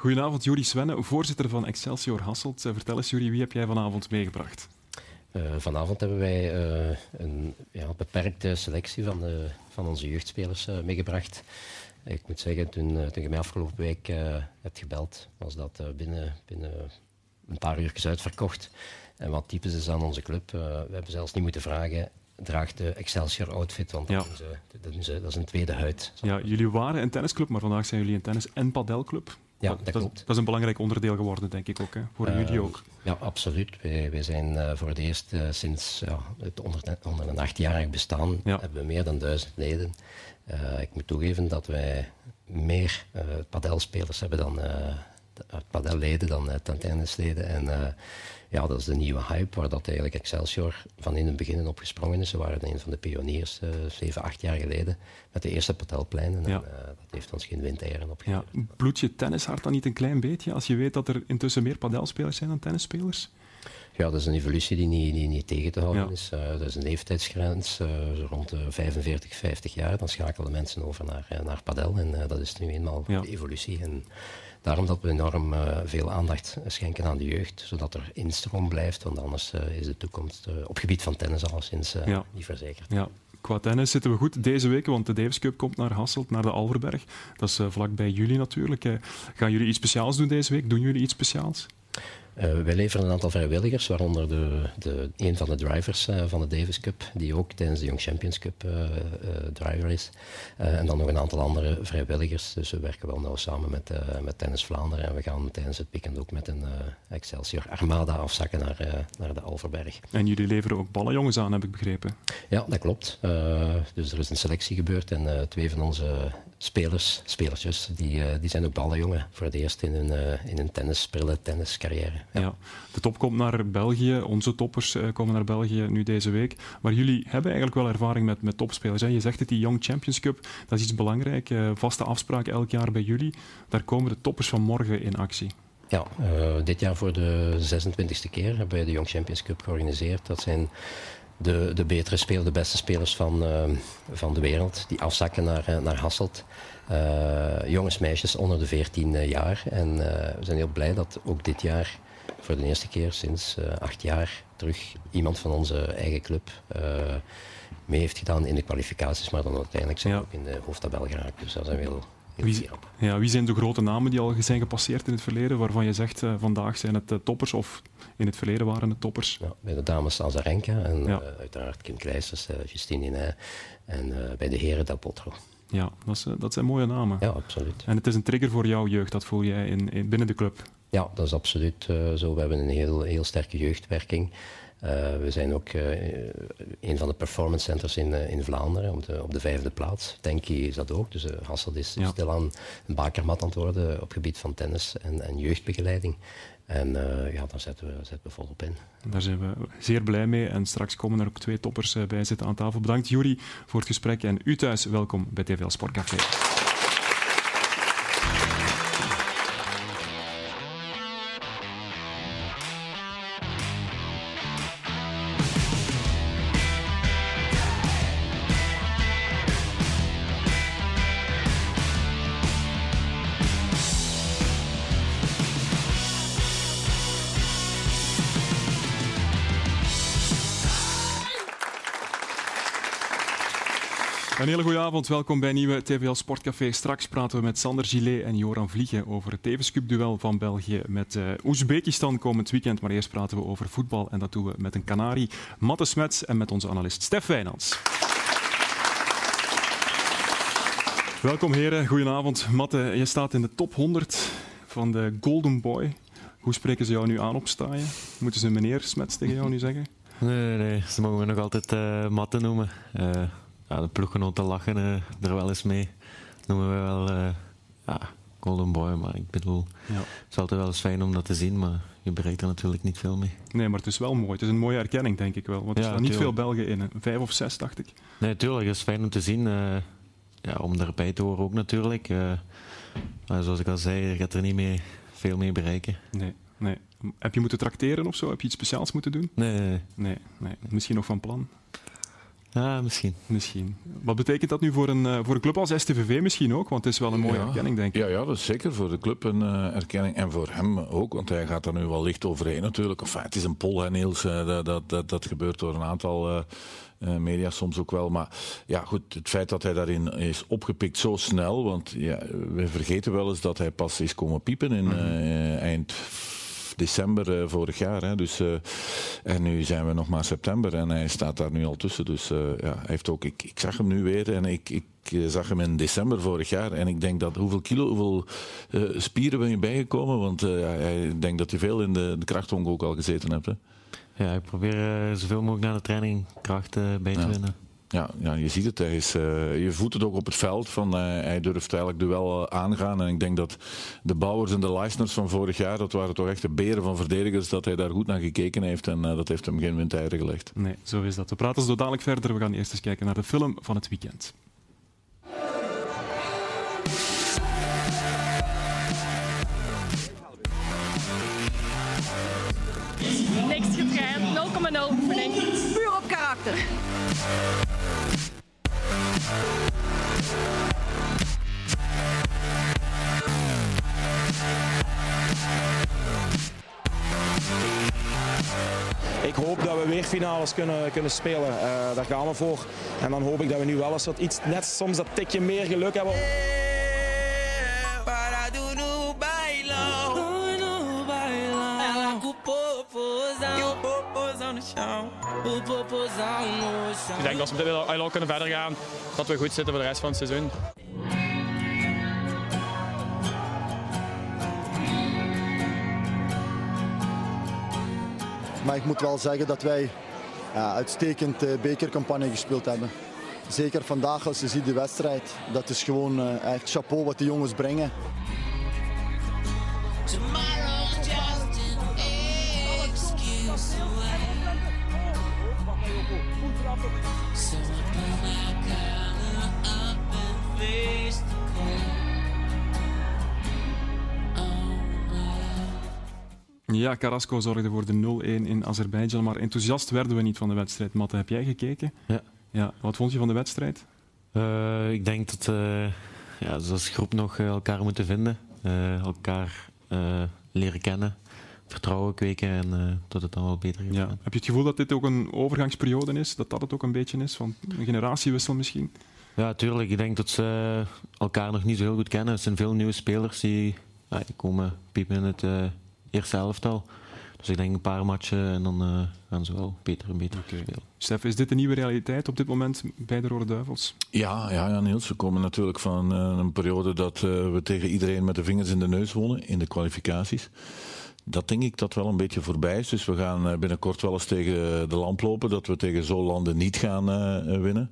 Goedenavond, Juri Svenne, voorzitter van Excelsior Hasselt. Eh, vertel eens, Juri, wie heb jij vanavond meegebracht? Uh, vanavond hebben wij uh, een ja, beperkte selectie van, de, van onze jeugdspelers uh, meegebracht. Ik moet zeggen, toen, toen je mij afgelopen week hebt gebeld, was dat binnen, binnen een paar uur uitverkocht. En wat typisch is aan onze club, we hebben zelfs niet moeten vragen draagt de Excelsior outfit, want dat, dat, is, een tweede huid. Ja, jullie waren een tennisclub, maar vandaag zijn jullie een tennis- en padelclub. Ja, dat, klopt. Dat is een belangrijk onderdeel geworden, denk ik ook, hè? voor uh, jullie ook. Ja, absoluut. Wij, wij zijn uh, voor het eerst uh, sinds ja, het onder, onder een achtjarig bestaan, hebben we meer dan duizend leden. ik moet toegeven dat wij meer padelspelers hebben dan padelleden dan tennisleden. En ja, dat is de nieuwe hype waar dat eigenlijk Excelsior van in het begin op gesprongen is. Ze waren een van de pioniers, uh, zeven, acht jaar geleden, met de eerste patelpleinen. En uh, dat heeft ons geen windeieren opgeleverd. Ja. Bloed je tennishart dan niet een klein beetje als je weet dat er intussen meer padelspelers zijn dan tennisspelers? Ja, dat is een evolutie die niet, die niet tegen te houden ja. is. Uh, dat is een leeftijdsgrens, uh, rond de 45, 50 jaar. Dan schakelen mensen over naar, naar padel en dat is nu eenmaal ja. de evolutie. En daarom dat we enorm veel aandacht schenken aan de jeugd, zodat er instroom blijft, want anders is de toekomst op gebied van tennis alleszins ja. niet verzekerd. Ja. Qua tennis zitten we goed deze week, want de Davis Cup komt naar Hasselt, naar de Alverberg. Dat is vlak bij jullie natuurlijk. gaan jullie iets speciaals doen deze week? Doen jullie iets speciaals? Uh, wij leveren een aantal vrijwilligers, waaronder de, de, een van de drivers uh, van de Davis Cup, die ook tijdens de Young Champions Cup uh, driver is. en dan nog een aantal andere vrijwilligers. Dus we werken wel nauw samen met, met Tennis Vlaanderen. En we gaan tijdens het weekend ook met een Excelsior Armada afzakken naar, naar de Alverberg. En jullie leveren ook ballenjongens aan, heb ik begrepen? Ja, dat klopt. dus er is een selectie gebeurd en twee van onze spelers, spelertjes, die, die zijn ook ballenjongen voor het eerst in hun, in hun tenniscarrière. Ja. De top komt naar België, onze toppers uh, komen naar België nu deze week. Maar jullie hebben eigenlijk wel ervaring met, met topspelers. Hè? Je zegt het, die Young Champions Cup, dat is iets belangrijk. Uh, vaste afspraak elk jaar bij jullie. Daar komen de toppers van morgen in actie. Ja, uh, dit jaar voor de 26e keer hebben wij de Young Champions Cup georganiseerd. Dat zijn de, de betere spelers, de beste spelers van, van de wereld, die afzakken naar, naar Hasselt. jongens, meisjes onder de 14 jaar. En we zijn heel blij dat ook dit jaar voor de eerste keer sinds acht jaar terug iemand van onze eigen club mee heeft gedaan in de kwalificaties, maar dan uiteindelijk zijn ja. ook in de hoofdtabel geraakt. Dus daar zijn we heel wie. Ja, wie zijn de grote namen die al zijn gepasseerd in het verleden, waarvan je zegt uh, vandaag zijn het toppers of in het verleden waren het toppers? Ja, bij de dames Azarenka en ja. uiteraard Kim Kleisters, Justine Iné en bij de heren Del Potro. Ja, dat, is, dat, zijn mooie namen. Ja, absoluut. En het is een trigger voor jouw jeugd, dat voel jij in, in binnen de club? Ja, dat is absoluut zo. We hebben een heel, heel sterke jeugdwerking. Uh, we zijn ook uh, een van de performance centers in, in Vlaanderen, op de, op de vijfde plaats. Denki is dat ook. Dus Hasselt is ja. stilaan een bakermat aan het worden op het gebied van tennis en, en jeugdbegeleiding. En ja, daar zetten we, zetten we volop in. Daar zijn we zeer blij mee. En straks komen er ook twee toppers bij zitten aan tafel. Bedankt Juri voor het gesprek. En u thuis, welkom bij TVL Sportcafé. Hele goede avond, welkom bij nieuwe TVL Sportcafé. Straks praten we met Sander Gillet en Joran Vliegen over het Davis Cup duel van België met uh, Oezbekistan komend weekend. Maar eerst praten we over voetbal en dat doen we met een Canari, Matte Smets en met onze analist Stef Wijnands. Welkom heren, goedenavond. Matte, je staat in de top 100 van de Golden Boy. Hoe spreken ze jou nu aan op staaien? Moeten ze meneer Smets tegen jou nu zeggen? Nee, nee, ze mogen me nog altijd uh, Matte noemen. Uh, ja, de ploeggenoten lachen uh, er wel eens mee. Noemen we wel uh, ja, Golden Boy. Maar ik bedoel, ja. het is altijd wel eens fijn om dat te zien, maar je bereikt er natuurlijk niet veel mee. Nee, maar het is wel mooi. Het is een mooie erkenning, denk ik wel. Want er ja, staan niet veel Belgen in. Vijf of zes, dacht ik. Nee, tuurlijk. Het is fijn om te zien. Uh, ja, om daarbij te horen ook natuurlijk. maar zoals ik al zei, je gaat er niet mee, veel mee bereiken. Nee, nee. Heb je moeten tracteren of zo? Heb je iets speciaals moeten doen? Nee. Nee, nee. Misschien nog van plan? Ja, misschien. misschien. Wat betekent dat nu voor een, uh, voor een club als STVV misschien ook? Want het is wel een mooie erkenning, denk ik. Ja, ja, dat is zeker voor de club een uh, erkenning. En voor hem ook, want hij gaat er nu wel licht overheen natuurlijk. Enfin, het is een pol, hè, Niels. Uh, dat, dat, dat, gebeurt door een aantal uh, media soms ook wel. Maar ja, goed, het feit dat hij daarin is opgepikt zo snel. Want ja, we vergeten wel eens dat hij pas is komen piepen in mm -hmm. eind december uh, vorig jaar. Hè. Dus, uh, en nu zijn we nog maar september en hij staat daar nu al tussen. Dus uh, ja, hij heeft ook, ik, ik zag hem nu weer en ik, ik zag hem in december vorig jaar. En ik denk dat hoeveel kilo, hoeveel spieren ben je bijgekomen? Want ik denk dat je veel in de, de krachthonk ook al gezeten hebt. Hè. Ja, ik probeer zoveel mogelijk na de training kracht bij te winnen. Ja, ja, je ziet het. Uh, je voelt het ook op het veld. Van, uh, hij durft eigenlijk duel uh, aangaan. En ik denk dat de Bouwers en de Leisners van vorig jaar, dat waren toch echt de beren van verdedigers, dat hij daar goed naar gekeken heeft. En dat heeft hem geen windeieren gelegd. Nee, zo is dat. We praten zo dadelijk verder. We gaan eerst eens kijken naar de film van het weekend. Ik hoop dat we weer finales kunnen, kunnen spelen. Uh, daar gaan we voor. En dan hoop ik dat we nu wel eens wat iets, net soms dat tikje meer geluk hebben. Ik denk dat we dit al kunnen verder gaan, dat we goed zitten voor de rest van het seizoen. Maar ik moet wel zeggen dat wij ja, uitstekend uh, bekercampagne gespeeld hebben. Zeker vandaag als je ziet de wedstrijd. Dat is gewoon uh, echt chapeau wat de jongens brengen. Ja, Carrasco zorgde voor de 0-1 in Azerbeidzjan, maar enthousiast werden we niet van de wedstrijd. Matte, heb jij gekeken? Ja. ja. Wat vond je van de wedstrijd? Uh, ik denk dat uh, ja, ze als groep nog elkaar moeten vinden, uh, elkaar leren kennen, vertrouwen kweken en dat het dan wel beter gaat. Ja. Heb je het gevoel dat dit ook een overgangsperiode is? Dat dat het ook een beetje is? Van een generatiewissel misschien? Ja, tuurlijk. Ik denk dat ze elkaar nog niet zo heel goed kennen. Er zijn veel nieuwe spelers die, ja, die komen piepen in het eerste elftal. Dus ik denk een paar matchen en dan uh, gaan ze wel beter en beter okay. spelen. Stef, is dit de nieuwe realiteit op dit moment bij de Rode Duivels? Ja, ja, ja Niels. We komen natuurlijk van uh, een periode dat uh, we tegen iedereen met de vingers in de neus wonen in de kwalificaties. Dat denk ik dat wel een beetje voorbij is. Dus we gaan binnenkort wel eens tegen de lamp lopen dat we tegen zo'n landen niet gaan winnen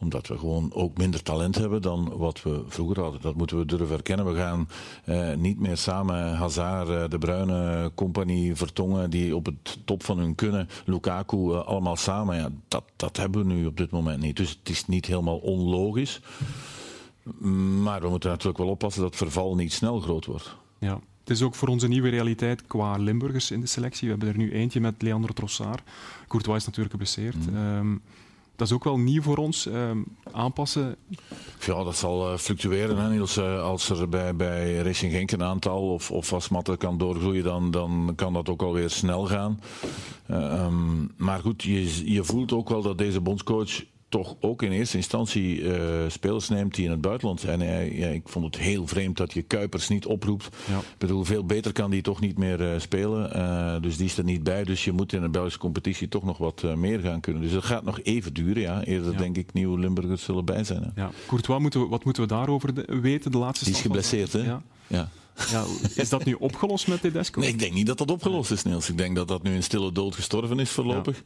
omdat we gewoon ook minder talent hebben dan wat we vroeger hadden. Dat moeten we durven erkennen. We gaan eh, niet meer samen Hazard, eh, De Bruyne, Compagnie, Vertongen, die op het top van hun kunnen, Lukaku, eh, allemaal samen. Ja, dat, dat hebben we nu op dit moment niet. Dus het is niet helemaal onlogisch. Maar we moeten natuurlijk wel oppassen dat het verval niet snel groot wordt. Ja. Het is ook voor onze nieuwe realiteit qua Limburgers in de selectie. We hebben er nu eentje met Leandro Trossard. Courtois is natuurlijk geblesseerd. Mm. Um, dat is ook wel nieuw voor ons, uh, aanpassen. Ja, dat zal uh, fluctueren. Hè. Uh, als er bij, bij Racing Genk een aantal of, of als Matte kan doorgroeien, dan, dan kan dat ook alweer snel gaan. Uh, um, maar goed, je, je voelt ook wel dat deze bondscoach toch ook in eerste instantie uh, spelers neemt die in het buitenland zijn. ja, ik vond het heel vreemd dat je Kuipers niet oproept. Ja. Ik bedoel, veel beter kan die toch niet meer uh, spelen. Uh, dus die is er niet bij. Dus je moet in de Belgische competitie toch nog wat meer gaan kunnen. Dus dat gaat nog even duren. Ja. Eerder ja. denk ik nieuwe Limburgers zullen bij zijn. Hè. Ja. Courtois, moeten we, wat moeten we daarover de, weten? De laatste die is geblesseerd, hè? Ja. Ja. Is dat nu opgelost met Tedesco? Nee, ik denk niet dat dat opgelost is, Niels. Ik denk dat dat nu een stille dood gestorven is voorlopig.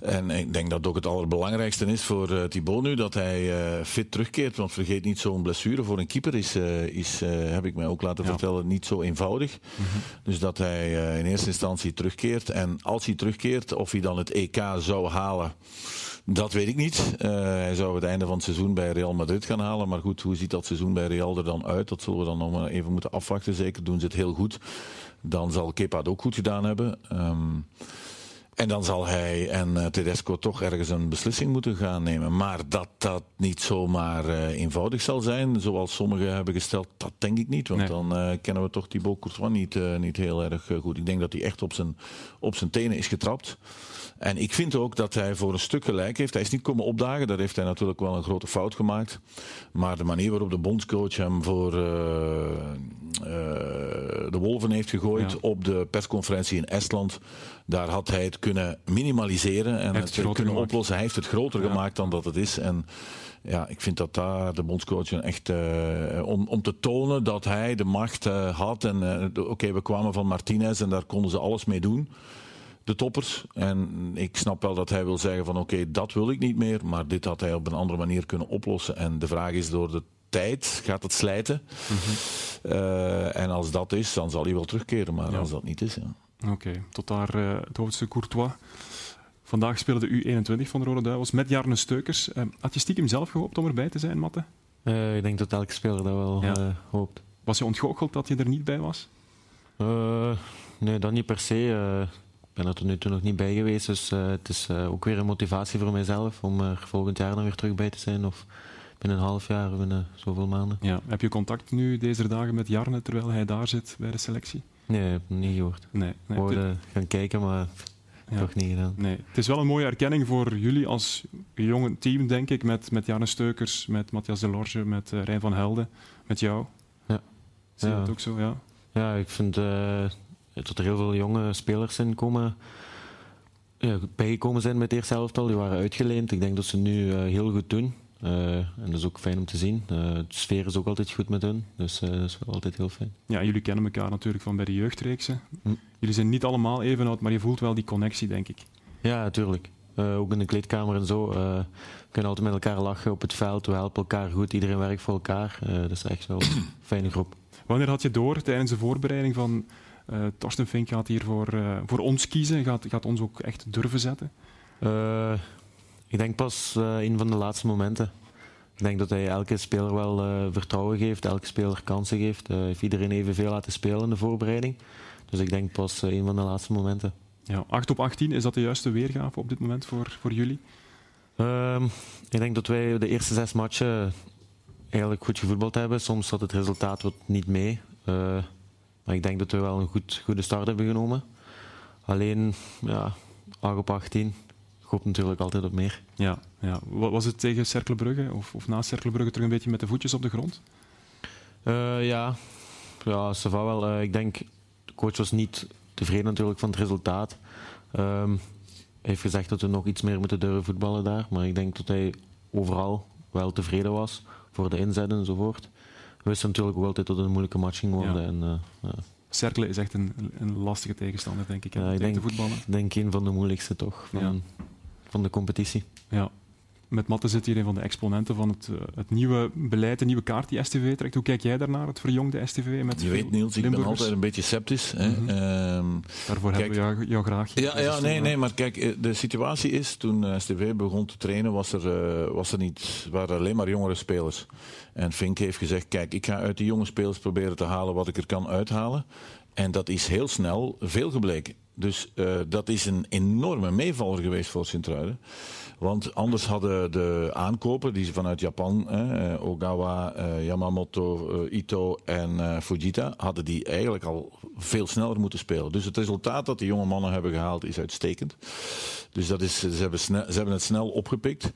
Ja. En ik denk dat ook het allerbelangrijkste is voor uh, Thibaut nu dat hij uh, fit terugkeert. Want vergeet niet, zo'n blessure voor een keeper is, uh, is heb ik mij ook laten ja. vertellen, niet zo eenvoudig. Mm -hmm. Dus dat hij in eerste instantie terugkeert. En als hij terugkeert, of hij dan het EK zou halen. Dat weet ik niet. Uh, hij zou het einde van het seizoen bij Real Madrid gaan halen. Maar goed, hoe ziet dat seizoen bij Real er dan uit? Dat zullen we dan nog maar even moeten afwachten. Zeker doen ze het heel goed. Dan zal Kepa het ook goed gedaan hebben. Um, En dan zal hij en uh, Tedesco toch ergens een beslissing moeten gaan nemen. Maar dat dat niet zomaar uh, eenvoudig zal zijn, zoals sommigen hebben gesteld, dat denk ik niet. Want nee. dan uh, kennen we toch Thibaut Courtois niet, niet heel erg goed. Ik denk dat hij echt op zijn, op zijn tenen is getrapt. En ik vind ook dat hij voor een stuk gelijk heeft. Hij is niet komen opdagen, daar heeft hij natuurlijk wel een grote fout gemaakt. Maar de manier waarop de bondscoach hem voor uh, de Wolven heeft gegooid ja. op de persconferentie in Estland, daar had hij het kunnen minimaliseren en het, het kunnen gemaakt. oplossen. Hij heeft het groter ja. gemaakt dan dat het is. En ja, ik vind dat daar de bondscoach echt uh, om, om te tonen dat hij de macht uh, had. En uh, oké, okay, we kwamen van Martinez en daar konden ze alles mee doen de toppers. En ik snap wel dat hij wil zeggen van oké, okay, dat wil ik niet meer. Maar dit had hij op een andere manier kunnen oplossen. En de vraag is door de tijd gaat het slijten. Mm -hmm. uh, en als dat is, dan zal hij wel terugkeren. Maar ja. als dat niet is, ja. Oké, okay, tot daar uh, het hoofdstuk Courtois. Vandaag speelde de U21 van de Rode Duivels met Jarne Steukers. Uh, had je stiekem zelf gehoopt om erbij te zijn, Matte? ik denk dat elke speler dat wel ja. hoopt. Was je ontgoocheld dat je er niet bij was? nee, dat niet per se ik ben er tot nu toe nog niet bij geweest, dus het is ook weer een motivatie voor mijzelf om er volgend jaar dan weer terug bij te zijn. Of binnen een half jaar, binnen zoveel maanden. Ja. Heb je contact nu deze dagen met Jarne terwijl hij daar zit bij de selectie? Nee, heb het niet gehoord. Nee, nee. Gaan kijken, maar ja. toch niet gedaan. Nee. Het is wel een mooie erkenning voor jullie als jonge team, denk ik, met, met Jarne Steukers, met Matthias Delorge, met uh, Rijn van Helden, met jou. Ja. Zie je ja. dat ook zo? Ja, ja ik vind dat er heel veel jonge spelers in komen, ja, bijgekomen zijn met het eerste elftal. Die waren uitgeleend. Ik denk dat ze nu uh, heel goed doen. Uh, en dat is ook fijn om te zien. Uh, de sfeer is ook altijd goed met hun. Dus dat is wel altijd heel fijn. Ja, jullie kennen elkaar natuurlijk van bij de jeugdreeksen. Hm. Jullie zijn niet allemaal even oud, maar je voelt wel die connectie, denk ik. Ja, natuurlijk. ook in de kleedkamer en zo. we kunnen altijd met elkaar lachen op het veld. We helpen elkaar goed. Iedereen werkt voor elkaar. dat is echt wel een fijne groep. Wanneer had je door tijdens de voorbereiding van Torsten Fink gaat hier voor, voor ons kiezen, gaat, gaat ons ook echt durven zetten? Uh, ik denk pas een van de laatste momenten. Ik denk dat hij elke speler wel vertrouwen geeft, elke speler kansen geeft. Hij heeft iedereen evenveel laten spelen in de voorbereiding. Dus ik denk pas een van de laatste momenten. Ja, 8 op 18, is dat de juiste weergave op dit moment voor, voor jullie? Ehm, ik denk dat wij de eerste zes matchen eigenlijk goed gevoetbald hebben. Soms zat het resultaat wat niet mee. Maar ik denk dat we wel een goed, goede start hebben genomen. Alleen, ja, 8 op 18. Ik hoop natuurlijk altijd op meer. Ja, ja. Was het tegen Cercle of, of na Cercle Brugge terug een beetje met de voetjes op de grond? Uh, ja, ja ça va wel. Uh, ik denk, de coach was niet tevreden natuurlijk van het resultaat. Um, hij heeft gezegd dat we nog iets meer moeten durven voetballen daar. Maar ik denk dat hij overal wel tevreden was voor de inzet enzovoort we wisten natuurlijk ook altijd dat het een moeilijke match ging worden. Ja. En, uh, ja. Cercle is echt een, een lastige tegenstander, denk ik, ja, ik denk, voetballen. denk een van de moeilijkste toch, van, ja. Van de competitie. Ja. Met Matte zit hier een van de exponenten van het, uh, het nieuwe beleid, de nieuwe kaart die STV trekt. Hoe kijk jij daarnaar, het verjongde STV? Met Je weet Niels, ik ben altijd een beetje sceptisch. Hè. Mm -hmm. um, Daarvoor kijk, hebben we jou, jou graag. Ja, ja nee, nee, maar kijk, de situatie is, toen uh, STV begon te trainen, was er, uh, was er niet, waren er alleen maar jongere spelers. En Fink heeft gezegd, kijk, ik ga uit die jonge spelers proberen te halen wat ik er kan uithalen. En dat is heel snel veel gebleken. Dus uh, dat is een enorme meevaller geweest voor Sint-Truiden. Want anders hadden de aankopen, die vanuit Japan, eh, Ogawa, eh, Yamamoto, eh, Ito en Fujita, hadden die eigenlijk al veel sneller moeten spelen. Dus het resultaat dat die jonge mannen hebben gehaald is uitstekend. Dus dat is, ze, hebben ze hebben het snel opgepikt.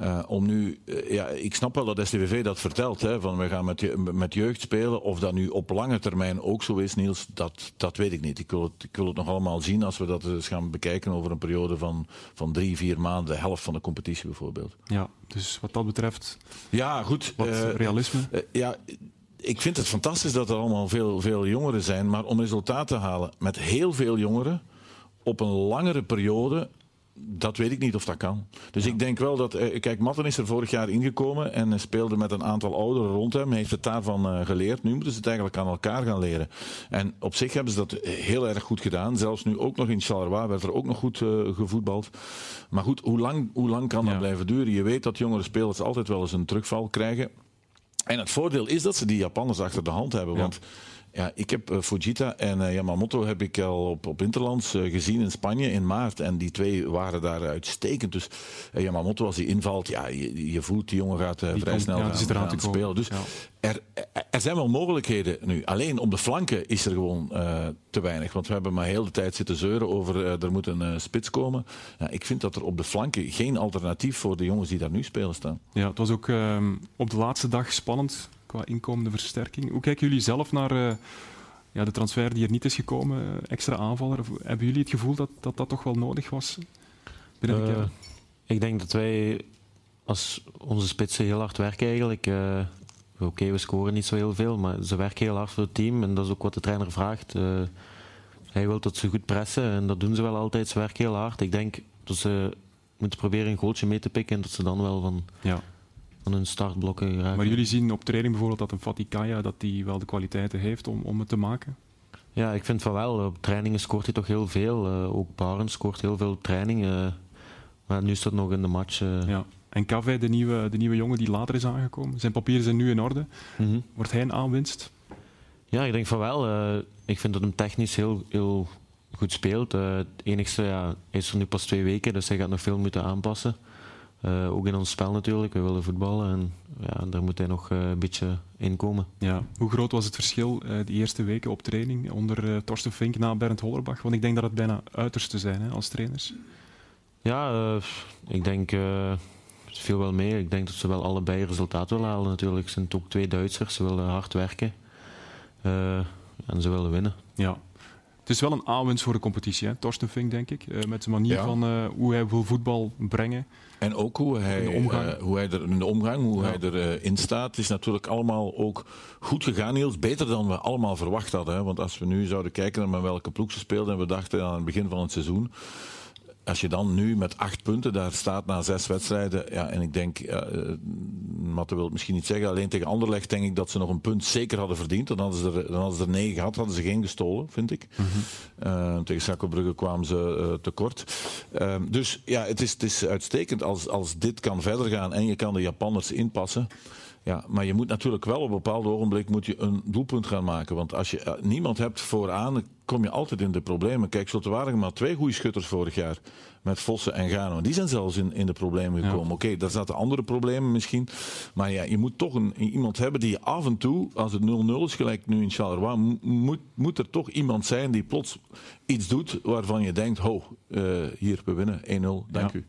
Uh, om nu, uh, ja, ik snap wel dat STVV dat vertelt, hè, van we gaan met, met jeugd spelen. Of dat nu op lange termijn ook zo is, Niels, dat, dat weet ik niet. Ik wil, het, ik wil het nog allemaal zien als we dat eens gaan bekijken over een periode van, van drie, vier maanden, de helft van de competitie bijvoorbeeld. Ja, dus wat dat betreft, ja, goed, wat uh, realisme. ja, ik vind het fantastisch dat er allemaal veel, veel jongeren zijn, maar om resultaat te halen met heel veel jongeren op een langere periode dat weet ik niet of dat kan. Dus ja. ik denk wel dat. Kijk, Matten is er vorig jaar ingekomen en speelde met een aantal ouderen rond hem. Heeft het daarvan uh, geleerd. Nu moeten ze het eigenlijk aan elkaar gaan leren. En op zich hebben ze dat heel erg goed gedaan. Zelfs nu ook nog in Charleroi werd er ook nog goed uh, gevoetbald. Maar goed, hoe lang, hoe lang kan dat blijven duren? Je weet dat jongere spelers altijd wel eens een terugval krijgen. En het voordeel is dat ze die Japanners achter de hand hebben. Want ja, ik heb uh, Fujita en uh, Yamamoto heb ik al op, op Interlands uh, gezien in Spanje in maart. En die twee waren daar uitstekend. Dus Yamamoto, als hij invalt, ja, je, je voelt die jongen gaat vrij komt, snel ja, gaan, gaan spelen. Dus ja. er, er zijn wel mogelijkheden nu. Alleen op de flanken is er gewoon te weinig. Want we hebben maar heel de tijd zitten zeuren over er moet een spits komen. Ja, ik vind dat er op de flanken geen alternatief voor de jongens die daar nu spelen staan. Ja, het was ook ehm, op de laatste dag spannend qua inkomende versterking. Hoe kijken jullie zelf naar uh, ja, de transfer die er niet is gekomen, uh, extra aanvaller? Hebben jullie het gevoel dat, dat dat toch wel nodig was binnen de uh, Ik denk dat wij als onze spitsen heel hard werken eigenlijk. Oké, okay, we scoren niet zo heel veel, maar ze werken heel hard voor het team en dat is ook wat de trainer vraagt. hij wil dat ze goed pressen en dat doen ze wel altijd. Ze werken heel hard. Ik denk dat ze moeten proberen een goaltje mee te pikken en dat ze dan wel van... Ja van hun startblokken geraken. Maar jullie zien op training bijvoorbeeld dat een Fatikaya dat die wel de kwaliteiten heeft om, om het te maken? Ja, ik vind van wel. Op trainingen scoort hij toch heel veel. Uh, ook Baren scoort heel veel op training. Uh, maar nu is dat nog in de match. Uh. Ja. En Cave, de nieuwe, de nieuwe jongen die later is aangekomen, zijn papieren zijn nu in orde. Mm -hmm. Wordt hij een aanwinst? Ja, ik denk van wel. ik vind dat hem technisch heel, heel goed speelt. het enigste, ja, is er nu pas twee weken, dus hij gaat nog veel moeten aanpassen. Uh, ook in ons spel natuurlijk, we willen voetballen en ja, daar moet hij nog uh, een beetje in komen. Ja. Hoe groot was het verschil uh, die eerste weken op training onder Torsten Fink na Bernd Hollerbach? Want ik denk dat het bijna uiterste zijn hè, als trainers. Ja, ik denk, het viel wel mee. Ik denk dat ze wel allebei resultaat willen halen natuurlijk. Het zijn ook twee Duitsers, ze willen hard werken en ze willen winnen. Ja, het is wel een aanwinst voor de competitie, hè? Torsten Fink, denk ik. Uh, met de manier ja. van uh, hoe hij wil voetbal brengen. En ook hoe hij, de omgang. Uh, hoe hij er in de omgang, hoe ja. hij erin staat, is natuurlijk allemaal ook goed gegaan, Niels. Beter dan we allemaal verwacht hadden. Hè? Want als we nu zouden kijken naar met welke ploeg ze speelden en we dachten aan het begin van het seizoen als je dan nu met acht punten daar staat na zes wedstrijden. Ja, en ik denk, uh, Matte wil het misschien niet zeggen. Alleen tegen Anderlecht denk ik dat ze nog een punt zeker hadden verdiend. Dan hadden ze er, dan hadden ze er negen gehad, hadden ze geen gestolen, vind ik. Mm -hmm. uh, tegen Saccobrugge kwamen ze uh, tekort. dus ja, het is, het is uitstekend als, als dit kan verder gaan en je kan de Japanners inpassen. Ja, maar je moet natuurlijk wel op een bepaald ogenblik moet je een doelpunt gaan maken. Want als je uh, niemand hebt vooraan, kom je altijd in de problemen. Kijk, zo waren maar twee goede schutters vorig jaar. Met Vossen en Gano. Die zijn zelfs in, in de problemen gekomen. Ja. Oké, okay, daar zaten andere problemen misschien. Maar ja, je moet toch een, iemand hebben die af en toe, als het 0-0 is, gelijk nu in Charleroi, moet, moet er toch iemand zijn die plots iets doet waarvan je denkt, ho, uh, hier, we winnen 1-0, dank ja. u.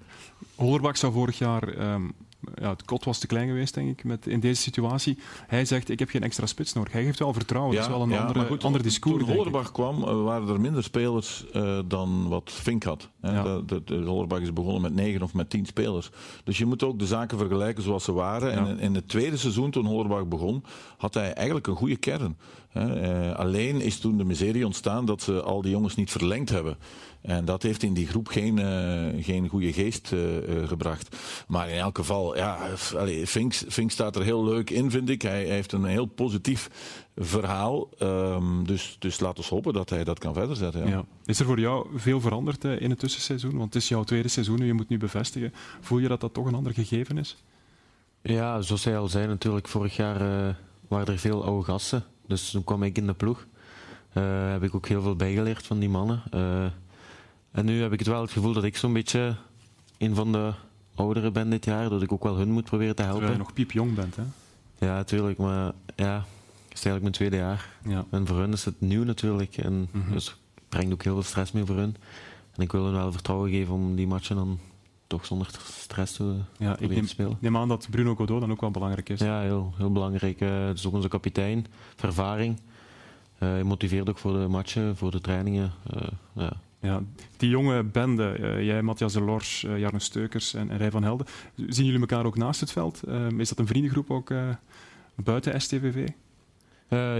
Hollerbach zou vorig jaar... Um ja, het kot was te klein geweest, denk ik, met, in deze situatie. Hij zegt, ik heb geen extra spits nodig. Hij geeft wel vertrouwen. Ja, dat is wel een ja, andere, goed, ander discours. Toen Hollerbach kwam, uh, waren er minder spelers uh, dan wat Fink had. Hè. Ja. De, de, de Hollerbach is begonnen met negen of met tien spelers. Dus je moet ook de zaken vergelijken zoals ze waren. En in, in het tweede seizoen, toen Hollerbach begon, had hij eigenlijk een goede kern. Uh, alleen is toen de miserie ontstaan dat ze al die jongens niet verlengd hebben. En dat heeft in die groep geen, uh, geen goede geest uh, uh, gebracht. Maar in elk geval, ja, allee, Fink, Fink staat er heel leuk in, vind ik. Hij, hij heeft een heel positief verhaal. Um, dus, dus laten we hopen dat hij dat kan verder zetten. Ja. Ja. Is er voor jou veel veranderd in het tussenseizoen? Want het is jouw tweede seizoen en je moet nu bevestigen. Voel je dat dat toch een ander gegeven is? Ja, zoals hij al zei natuurlijk, vorig jaar waren er veel oude gasten. Dus toen kwam ik in de ploeg. heb ik ook heel veel bijgeleerd van die mannen. En nu heb ik het wel het gevoel dat ik zo'n beetje een van de ouderen ben dit jaar. Dat ik ook wel hun moet proberen te helpen. Terwijl je nog piepjong bent, hè? Ja, natuurlijk. Maar ja, het is eigenlijk mijn tweede jaar. Ja. En voor hun is het nieuw natuurlijk. En Mm -hmm. dus het brengt ook heel veel stress mee voor hun. En ik wil hun wel vertrouwen geven om die matchen dan toch zonder stress te ja, ik neem, spelen. neem aan dat Bruno Godot dan ook wel belangrijk is. Ja, heel, heel belangrijk. Uh, het is ook onze kapitein. Ervaring. Uh, hij motiveert ook voor de matchen, voor de trainingen. Uh, ja. Ja, die jonge bende, jij, Matthias de Lors, Jarno Steukers en, en Rij van Helden, zien jullie elkaar ook naast het veld? Is dat een vriendengroep ook buiten STVV?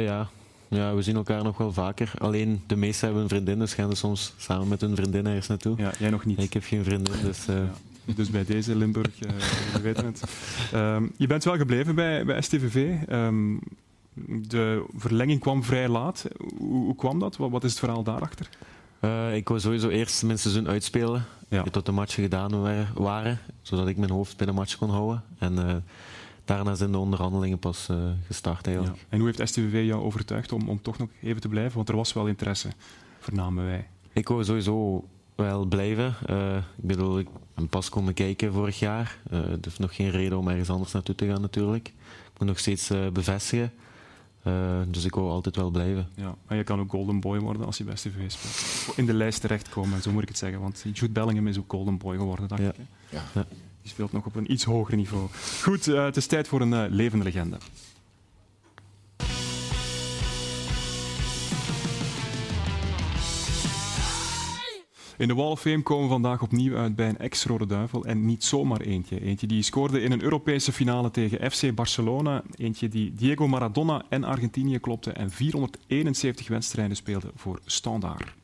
ja. Ja, we zien elkaar nog wel vaker. Alleen de meesten hebben een vriendin, dus gaan ze soms samen met hun vriendin ergens naartoe. Ja, jij nog niet. Ik heb geen vriendin, dus... Ja. Dus bij deze Limburg, we weten het. Um, je bent wel gebleven bij, bij STVV. Um, de verlenging kwam vrij laat. Hoe, hoe kwam dat? Wat, wat is het verhaal daarachter? Uh, ik wou sowieso eerst mijn seizoen uitspelen, ja. tot de matchen gedaan waren, zodat ik mijn hoofd bij de match kon houden. En uh, daarna zijn de onderhandelingen pas gestart eigenlijk. En hoe heeft STVV jou overtuigd om, om toch nog even te blijven? Want er was wel interesse, vernamen wij. Ik wou sowieso wel blijven. ik bedoel, ik ben pas komen kijken vorig jaar. Uh, er is nog geen reden om ergens anders naartoe te gaan natuurlijk. Ik moet nog steeds bevestigen. Uh, dus ik wil altijd wel blijven. Ja, en je kan ook Golden Boy worden als je bij STV speelt. In de lijst terechtkomen, zo moet ik het zeggen. Want Jude Bellingham is ook Golden Boy geworden, dacht ja. ik. Ja. ja. Die speelt nog op een iets hoger niveau. Goed, uh, het is tijd voor een uh, levende legende. In de Wall of Fame komen we vandaag opnieuw uit bij een ex-Rode Duivel. En niet zomaar eentje. Eentje die scoorde in een Europese finale tegen FC Barcelona. Eentje die Diego Maradona en Argentinië klopte en 471 wedstrijden speelde voor Standaard.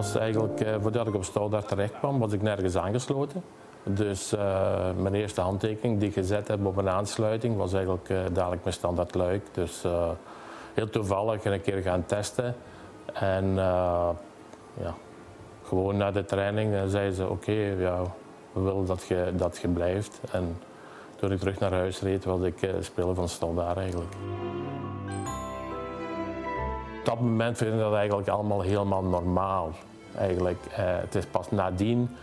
Was eigenlijk, uh, voordat ik op Stouwdar terecht kwam, was ik nergens aangesloten. Dus uh, mijn eerste handtekening die ik gezet heb op een aansluiting was eigenlijk uh, dadelijk mijn standaard luik. Dus heel toevallig een keer gaan testen. En ja, gewoon na de training zeiden ze: Oké, ja, we willen dat je, dat je blijft. En toen ik terug naar huis reed, was ik speler van Standaard eigenlijk. Op dat moment vind ik dat eigenlijk allemaal helemaal normaal eigenlijk. Uh, het is pas nadien,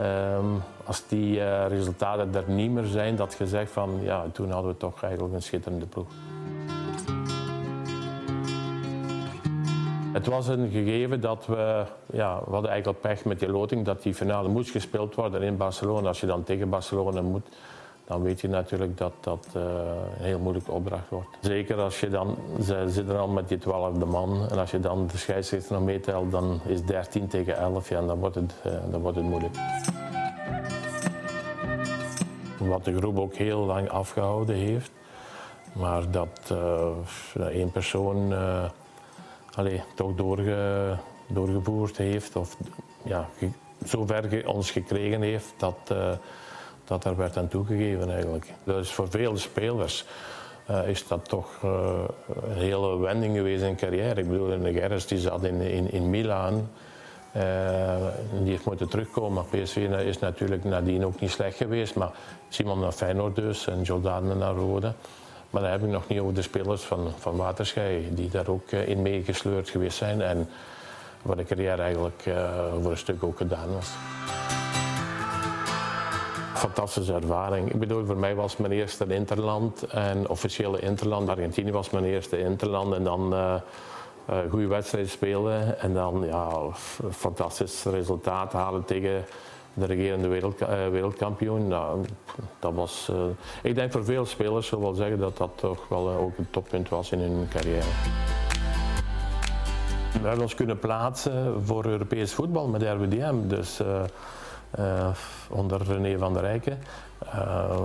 um, als die uh, resultaten er niet meer zijn, dat je zegt van ja, toen hadden we toch eigenlijk een schitterende ploeg. Het was een gegeven dat we, ja, we hadden eigenlijk pech met die loting dat die finale moest gespeeld worden in Barcelona. Als je dan tegen Barcelona moet, dan weet je natuurlijk dat dat uh, een heel moeilijke opdracht wordt. Zeker als je dan, ze zitten al met die twaalfde man, en als je dan de scheidsrechter nog meetelt, dan is 13 tegen 11, ja, dan, wordt het, uh, dan wordt het moeilijk. Wat de groep ook heel lang afgehouden heeft, maar dat uh, één persoon allez, toch doorge, doorgevoerd heeft, of ja, zover ons gekregen heeft dat dat daar werd aan toegegeven eigenlijk. Dus voor veel spelers uh, is dat toch uh, een hele wending geweest in carrière. Ik bedoel, de Gerrits die zat in, in, in Milaan. Uh, die heeft moeten terugkomen. PSV is natuurlijk nadien ook niet slecht geweest. Maar Simon naar Feyenoord dus en Jordan naar Rode. Maar dan heb ik nog niet over de spelers van, van Waterschei die daar ook in meegesleurd geweest zijn. En wat de carrière eigenlijk voor een stuk ook gedaan was fantastische ervaring. Ik bedoel, voor mij was mijn eerste interland en officiële interland. Argentinië was mijn eerste interland en dan uh, goede wedstrijd spelen en dan ja, fantastisch resultaat halen tegen de regerende wereld, uh, wereldkampioen. Nou, dat was, ik denk voor veel spelers zullen wel zeggen dat dat toch wel ook een toppunt was in hun carrière. We hebben ons kunnen plaatsen voor Europees voetbal met RWDM. Dus, onder René van der Rijken. Uh,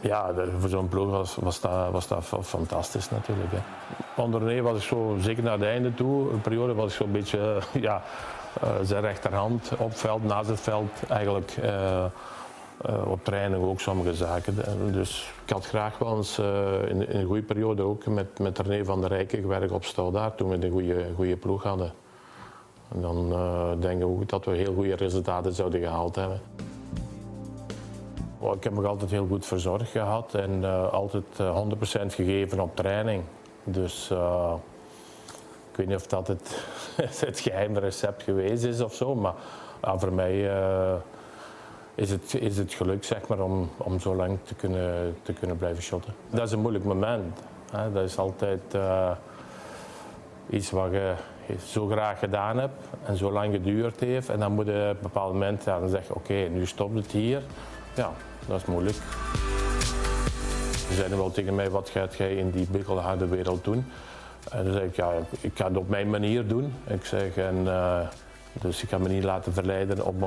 ja, voor zo'n ploeg was, was, dat, was fantastisch natuurlijk. Hè. Onder was ik zo, zeker naar het einde toe, een periode was ik zo'n beetje ja, uh, zijn rechterhand op veld, naast het veld, eigenlijk uh, op training ook sommige zaken. Dus ik had graag wel eens in, een goede periode ook met, met René van der Rijken gewerkt op Stoudaar toen we een goede, goede ploeg hadden. Dan uh, denken we dat we heel goede resultaten zouden gehaald hebben. Ik heb me altijd heel goed verzorgd gehad en uh, altijd 100% eh, gegeven op training. Dus ik weet niet of dat het, het geheime recept geweest is of zo, maar voor mij is, het, is het geluk zeg maar, om, om zo lang te kunnen, te kunnen blijven shotten. Dat is een moeilijk moment. Hè. Dat is altijd iets wat je zo graag gedaan hebt en zo lang geduurd heeft. En dan moet je op een bepaald moment ja, dan zeggen, oké, nu stopt het hier. Ja, dat is moeilijk. Ze zeiden wel tegen mij, wat gaat jij in die bikkelharde wereld doen? En dan zeg ik, ja, ik ga het op mijn manier doen. Ik zeg, en, uh, dus ik ga me niet laten verleiden om,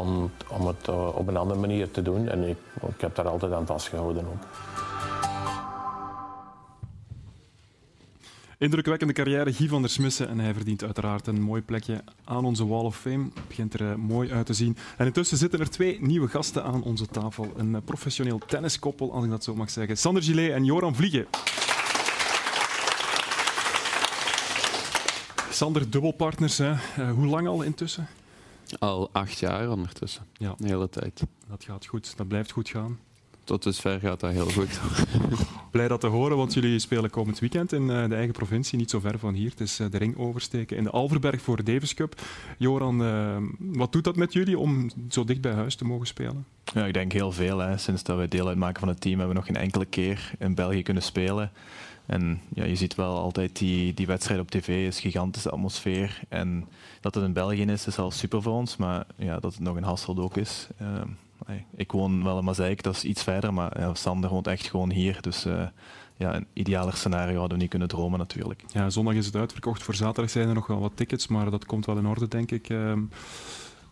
om het uh, op een andere manier te doen. En ik, ik heb daar altijd aan vastgehouden ook. Indrukwekkende carrière, Guy van der Smissen. En hij verdient uiteraard een mooi plekje aan onze Wall of Fame. Begint er uh, mooi uit te zien. En intussen zitten er twee nieuwe gasten aan onze tafel. Een uh, professioneel tenniskoppel, als ik dat zo mag zeggen. Sander Gillet en Joran Vliegen. Sander, dubbelpartners. Hè. Uh, hoe lang al intussen? Al acht jaar ondertussen. Ja. De hele tijd. Dat gaat goed. Dat blijft goed gaan. Tot dusver gaat dat heel goed. Blij dat te horen, want jullie spelen komend weekend in uh, de eigen provincie, niet zo ver van hier. Het is uh, de ring oversteken in de Alverberg voor de Davis Cup. Joran, uh, wat doet dat met jullie om zo dicht bij huis te mogen spelen? Ja, ik denk heel veel. Hè. Sinds dat we deel uitmaken van het team hebben we nog geen enkele keer in België kunnen spelen. En ja, je ziet wel altijd die, die wedstrijd op tv, is gigantische atmosfeer. En dat het in België is, is al super voor ons. Maar ja, dat het nog in Hasselt ook is. Uh, ik woon wel in Mazeik, dat is iets verder. Maar Sander woont echt gewoon hier. Dus uh, ja, een idealer scenario hadden we niet kunnen dromen natuurlijk. Ja, zondag is het uitverkocht. Voor zaterdag zijn er nog wel wat tickets, maar dat komt wel in orde, denk ik. Uh,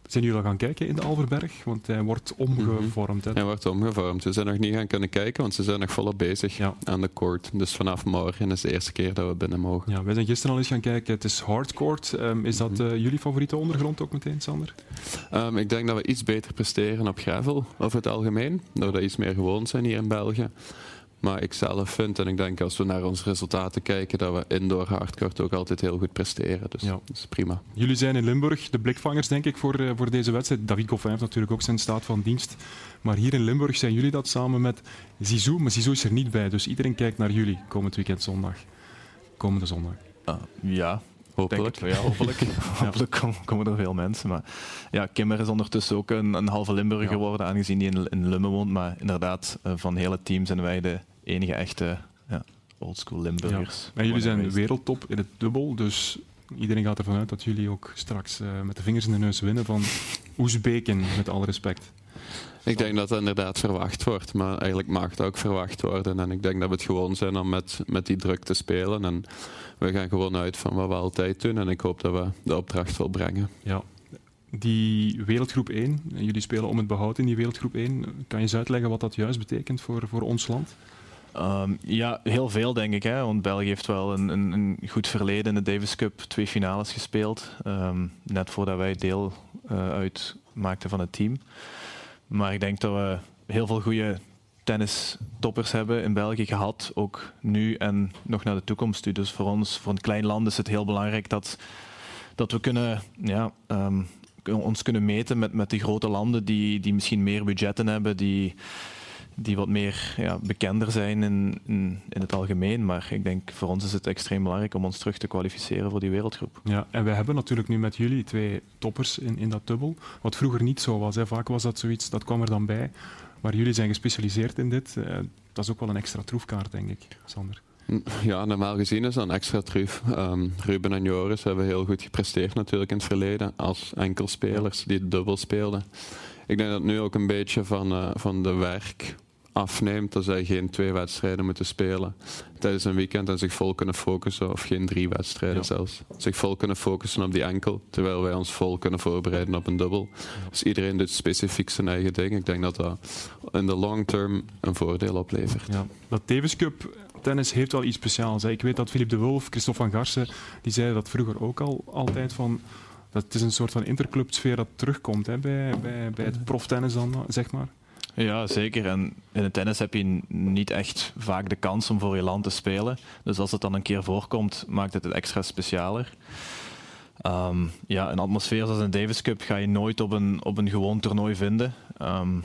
zijn jullie al gaan kijken in de Alverberg? Want hij wordt omgevormd. Hè? Hij wordt omgevormd. We zijn nog niet gaan kunnen kijken, want ze zijn nog volop bezig ja. aan de court. Dus vanaf morgen is de eerste keer dat we binnen mogen. Ja, wij zijn gisteren al eens gaan kijken. Het is hardcourt. Um, is dat uh, jullie favoriete ondergrond ook meteen, Sander? Um, ik denk dat we iets beter presteren op gravel over het algemeen. Doordat we iets meer gewoon zijn hier in België. Maar ik zelf vind, en ik denk als we naar onze resultaten kijken, dat we indoor hardcourt ook altijd heel goed presteren. Dus ja. dat is prima. Jullie zijn in Limburg de blikvangers, denk ik, voor, uh, voor deze wedstrijd. David Goffin heeft natuurlijk ook zijn staat van dienst. Maar hier in Limburg zijn jullie dat samen met Zizou. Maar Zizou is er niet bij, dus iedereen kijkt naar jullie komend weekend zondag. Komende zondag. Uh, ja, Hopelijk. ja, hopelijk. hopelijk komen er veel mensen. Maar ja, Kimmer is ondertussen ook een, een halve Limburger geworden, aangezien hij in, in Lummen woont. Maar inderdaad, uh, van het hele team zijn wij de enige echte ja, oldschool Limburgers. En jullie zijn wereldtop in het dubbel, dus iedereen gaat ervan uit dat jullie ook straks uh, met de vingers in de neus winnen van Oezbeken, met alle respect. Ik denk dat dat inderdaad verwacht wordt, maar eigenlijk mag het ook verwacht worden. En ik denk dat we het gewoon zijn om met, met die druk te spelen. En we gaan gewoon uit van wat we altijd doen. En ik hoop dat we de opdracht volbrengen. Ja. Die wereldgroep 1, jullie spelen om het behoud in die wereldgroep 1. Kan je eens uitleggen wat dat juist betekent voor, voor ons land? Um, ja, heel veel denk ik. Hè? Want België heeft wel een, een, een goed verleden in de Davis Cup. Twee finales gespeeld. Um, net voordat wij deel uh, uitmaakten van het team. Maar ik denk dat we heel veel goede tennis-toppers hebben in België gehad. Ook nu en nog naar de toekomst toe. Dus voor ons, voor een klein land, is het heel belangrijk dat, dat we kunnen, ja, um, ons kunnen meten met, met die grote landen die, die misschien meer budgetten hebben. Die, die wat meer ja, bekender zijn in, in, in, het algemeen. Maar ik denk voor ons is het extreem belangrijk om ons terug te kwalificeren voor die wereldgroep. Ja, en we hebben natuurlijk nu met jullie twee toppers in, in dat dubbel. Wat vroeger niet zo was. Hè. Vaak was dat zoiets, dat kwam er dan bij. Maar jullie zijn gespecialiseerd in dit. Uh, dat is ook wel een extra troefkaart, denk ik, Sander. Ja, normaal gezien is dat een extra troef. Um, Ruben en Joris hebben heel goed gepresteerd natuurlijk in het verleden als enkelspelers die dubbel speelden. Ik denk dat nu ook een beetje van, uh, van de werk afneemt dat zij geen twee wedstrijden moeten spelen tijdens een weekend en zich vol kunnen focussen, of geen drie wedstrijden ja. zelfs, zich vol kunnen focussen op die enkel, terwijl wij ons vol kunnen voorbereiden op een dubbel. Dus iedereen doet specifiek zijn eigen ding. Ik denk dat dat in de long term een voordeel oplevert. Ja. Dat Davis Cup tennis heeft wel iets speciaals. Ik weet dat Philippe de Wolf, Christophe van Garsen, die zeiden dat vroeger ook al altijd van dat het is een soort van interclubsfeer dat terugkomt hè, bij, bij, bij het proftennis dan, zeg maar. Ja, zeker. En in het tennis heb je niet echt vaak de kans om voor je land te spelen. Dus als het dan een keer voorkomt, maakt het het extra specialer. Um, ja, een atmosfeer zoals een Davis Cup ga je nooit op een, op een gewoon toernooi vinden. Um,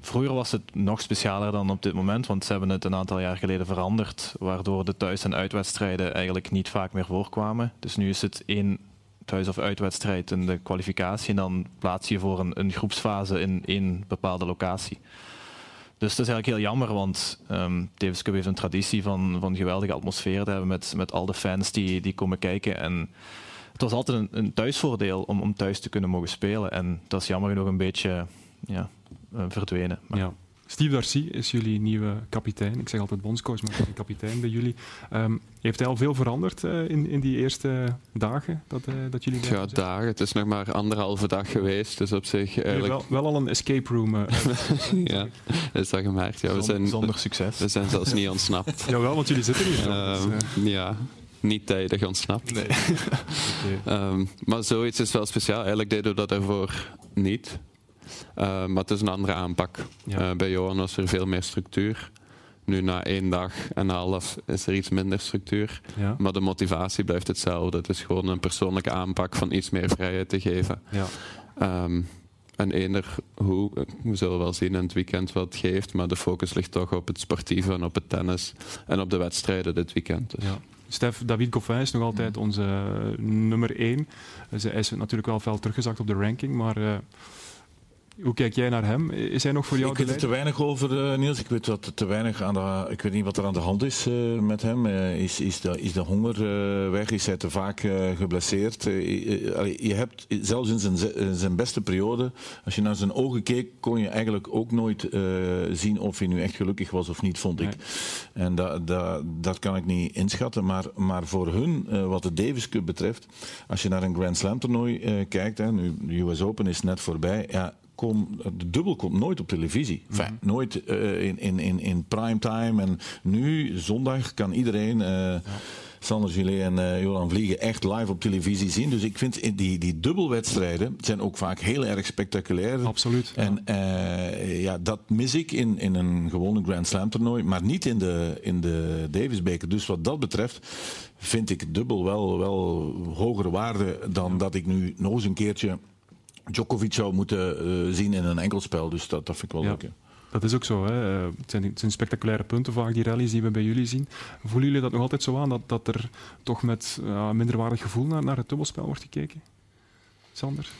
vroeger was het nog specialer dan op dit moment, want ze hebben het een aantal jaar geleden veranderd, waardoor de thuis- en uitwedstrijden eigenlijk niet vaak meer voorkwamen. Dus nu is het één thuis- of uitwedstrijd in de kwalificatie. En dan plaats je voor een, een groepsfase in één bepaalde locatie. Dus dat is eigenlijk heel jammer, want um, Davis Cup heeft een traditie van, van geweldige atmosfeer te hebben met, met al de fans die, die komen kijken. En het was altijd een, thuisvoordeel om, om thuis te kunnen mogen spelen. En dat is jammer genoeg een beetje ja, uh, verdwenen. Maar. Ja. Steve Darcy is jullie nieuwe kapitein. Ik zeg altijd bondscoach, maar kapitein bij jullie. Um, heeft hij al veel veranderd uh, in, in die eerste dagen dat, uh, dat jullie Ja, dagen. Het is nog maar anderhalve dag geweest, dus op zich eigenlijk... Wel, wel, al een escape room. Uh, ja, is dat gemerkt. Ja, we zijn, zonder succes. We zijn zelfs niet ontsnapt. Jawel, want jullie zitten hier. Um, dus, ja. niet tijdig ontsnapt. Nee. Ehm, maar zoiets is wel speciaal. Eigenlijk deden we dat ervoor niet. Uh, maar het is een andere aanpak. Ja. Uh, bij Johan was er veel meer structuur. Nu na één dag en half is er iets minder structuur. Ja. Maar de motivatie blijft hetzelfde. Het is gewoon een persoonlijke aanpak van iets meer vrijheid te geven. Ja. Um, en eender hoe, we zullen wel zien in het weekend wat het geeft, maar de focus ligt toch op het sportieve en op het tennis en op de wedstrijden dit weekend. Dus. Ja. Stef, David Goffin is nog altijd onze nummer één. Hij is natuurlijk wel veel teruggezakt op de ranking, maar uh, hoe kijk jij naar hem? Is hij nog voor jou Ik weet er te weinig over, uh, Niels. Ik weet, dat te weinig aan de, ik weet niet wat er aan de hand is uh, met hem. Uh, is, is, de, is de honger weg? Is hij te vaak geblesseerd? je hebt zelfs in zijn, zijn beste periode, als je naar zijn ogen keek, kon je eigenlijk ook nooit zien of hij nu echt gelukkig was of niet, vond ik. En dat, dat, dat kan ik niet inschatten. Maar, maar voor hun, wat de Davis Cup betreft, als je naar een Grand Slam toernooi kijkt, hè, nu de US Open is net voorbij, ja, kom, de dubbel komt nooit op televisie. Enfin, mhm. Nooit uh, in, in, in, in primetime. En nu, zondag, kan iedereen... Uh, ja. Sander Gillet en uh, Johan Vliegen echt live op televisie zien. Dus ik vind die, die dubbelwedstrijden zijn ook vaak heel erg spectaculair. Absoluut. En uh, ja, dat mis ik in, in een gewone Grand Slam toernooi, maar niet in de, in de Davis Beker. Dus wat dat betreft vind ik dubbel wel, wel hogere waarde dan dat ik nu nog eens een keertje Djokovic zou moeten uh, zien in een enkelspel. Dus dat, dat vind ik wel leuk. Dat is ook zo. Hè. Eh, het, zijn, het, zijn, spectaculaire punten vaak, die rallies die we bij jullie zien. Voelen jullie dat nog altijd zo aan, dat, dat er toch met uh, minderwaardig gevoel naar, naar het dubbelspel wordt gekeken? Sander?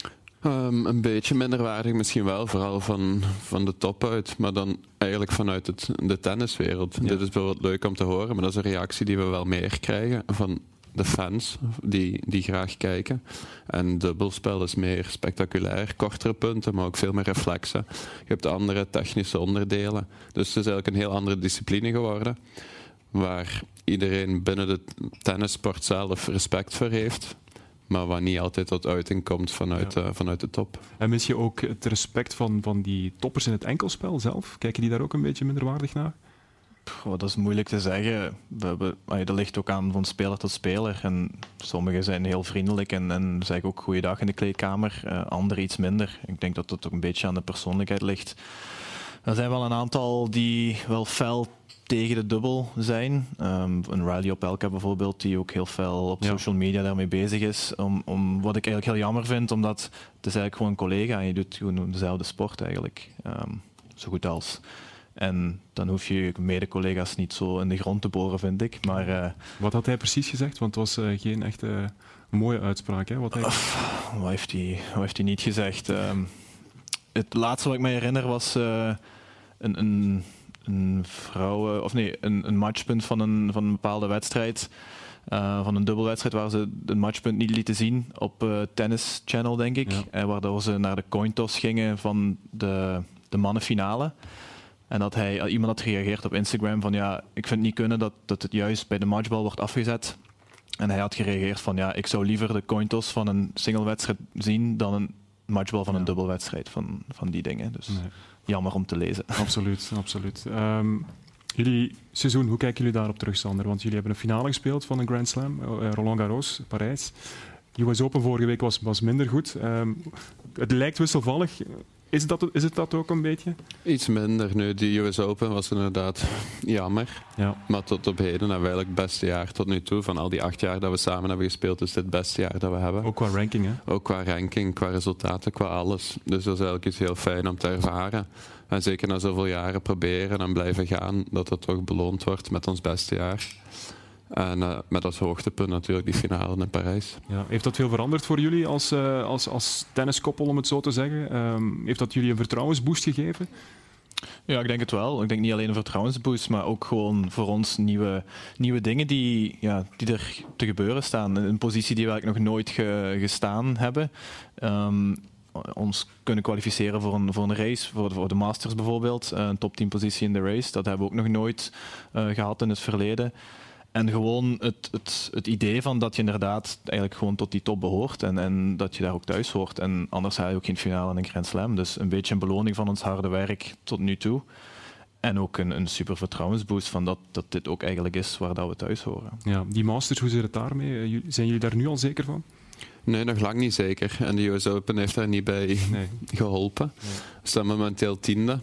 Um, een beetje minderwaardig misschien wel, vooral van, van de top uit, maar dan eigenlijk vanuit het, de tenniswereld. Dit is bijvoorbeeld leuk om te horen, maar dat is een reactie die we wel meer krijgen van de fans die, die graag kijken. En dubbelspel is meer spectaculair, kortere punten, maar ook veel meer reflexen. Je hebt andere technische onderdelen. Dus het is eigenlijk een heel andere discipline geworden. Waar iedereen binnen de tennissport zelf respect voor heeft maar waar niet altijd tot uiting komt vanuit, ja. uh, vanuit de top. En mis je ook het respect van, van die toppers in het enkelspel zelf? Kijken die daar ook een beetje minderwaardig naar? Dat is moeilijk te zeggen. We hebben, dat ligt ook aan van speler tot speler. En sommigen zijn heel vriendelijk en, en zeggen ook goeiedag in de kleedkamer. Uh, anderen iets minder. Ik denk dat dat ook een beetje aan de persoonlijkheid ligt. Er zijn wel een aantal die wel fel tegen de dubbel zijn. Um, een Riley Opelka bijvoorbeeld, die ook heel fel op social media daarmee bezig is. Om, om, wat ik eigenlijk heel jammer vind, omdat het is eigenlijk gewoon een collega en je doet gewoon dezelfde sport eigenlijk. Um, zo goed als. En dan hoef je mede-collega's niet zo in de grond te boren, vind ik. Maar, uh, wat had hij precies gezegd? Want het was uh, geen echt mooie uitspraak. Hè? Wat, hij... wat, heeft hij, wat heeft hij niet gezegd? Um, het laatste wat ik me herinner was een, een, een vrouw, of nee, een, een matchpunt van een, van een bepaalde wedstrijd. Uh, van een dubbelwedstrijd waar ze een matchpunt niet lieten zien op uh, Tennis Channel, denk ik. Ja. En waardoor ze naar de coin toss gingen van de, de mannenfinale. En dat hij, eh, iemand had gereageerd op Instagram van ja, ik vind het niet kunnen dat, dat het juist bij de matchbal wordt afgezet. En hij had gereageerd van ja, ik zou liever de cointos van een singlewedstrijd zien dan een matchbal van een dubbelwedstrijd van, van die dingen. Dus nee. jammer om te lezen. Absoluut, absoluut. Um, jullie seizoen, hoe kijken jullie daarop terug, Sander? Want jullie hebben een finale gespeeld van een Grand Slam, uh, Roland Garros, Parijs. US Open vorige week was, was minder goed. Um, het lijkt wisselvallig. Is, dat, is het dat ook een beetje? Iets minder nu. Die US Open was inderdaad jammer. Ja. Maar tot op heden hebben we eigenlijk het beste jaar tot nu toe. Van al die acht jaar dat we samen hebben gespeeld, is dit het beste jaar dat we hebben. Ook qua ranking, hè? Ook qua ranking, qua resultaten, qua alles. Dus dat is eigenlijk iets heel fijn om te ervaren. En zeker na zoveel jaren proberen en blijven gaan, dat dat toch beloond wordt met ons beste jaar. En uh, met als hoogtepunt natuurlijk die finale in Parijs. Ja, heeft dat veel veranderd voor jullie als, uh, als, als tenniskoppel, om het zo te zeggen? Um, heeft dat jullie een vertrouwensboost gegeven? Ja, ik denk het wel. Ik denk niet alleen een vertrouwensboost, maar ook gewoon voor ons nieuwe, nieuwe dingen die, ja, die er te gebeuren staan. Een positie die we eigenlijk nog nooit ge, gestaan hebben. Um, ons kunnen kwalificeren voor een, voor een race, voor de, voor de Masters bijvoorbeeld. Een top 10 positie in de race. Dat hebben we ook nog nooit uh, gehad in het verleden. En gewoon het, het, het idee van dat je inderdaad eigenlijk gewoon tot die top behoort en, en dat je daar ook thuis hoort. En anders haal je ook geen finale in een Grand Slam. Dus een beetje een beloning van ons harde werk tot nu toe. En ook een, een super vertrouwensboost van dat, dat dit ook eigenlijk is waar dat we thuis horen. Ja, die Masters, hoe zit het daarmee? Zijn jullie daar nu al zeker van? Nee, nog lang niet zeker. En de US Open heeft daar niet bij nee. geholpen. Nee. We staan momenteel tiende.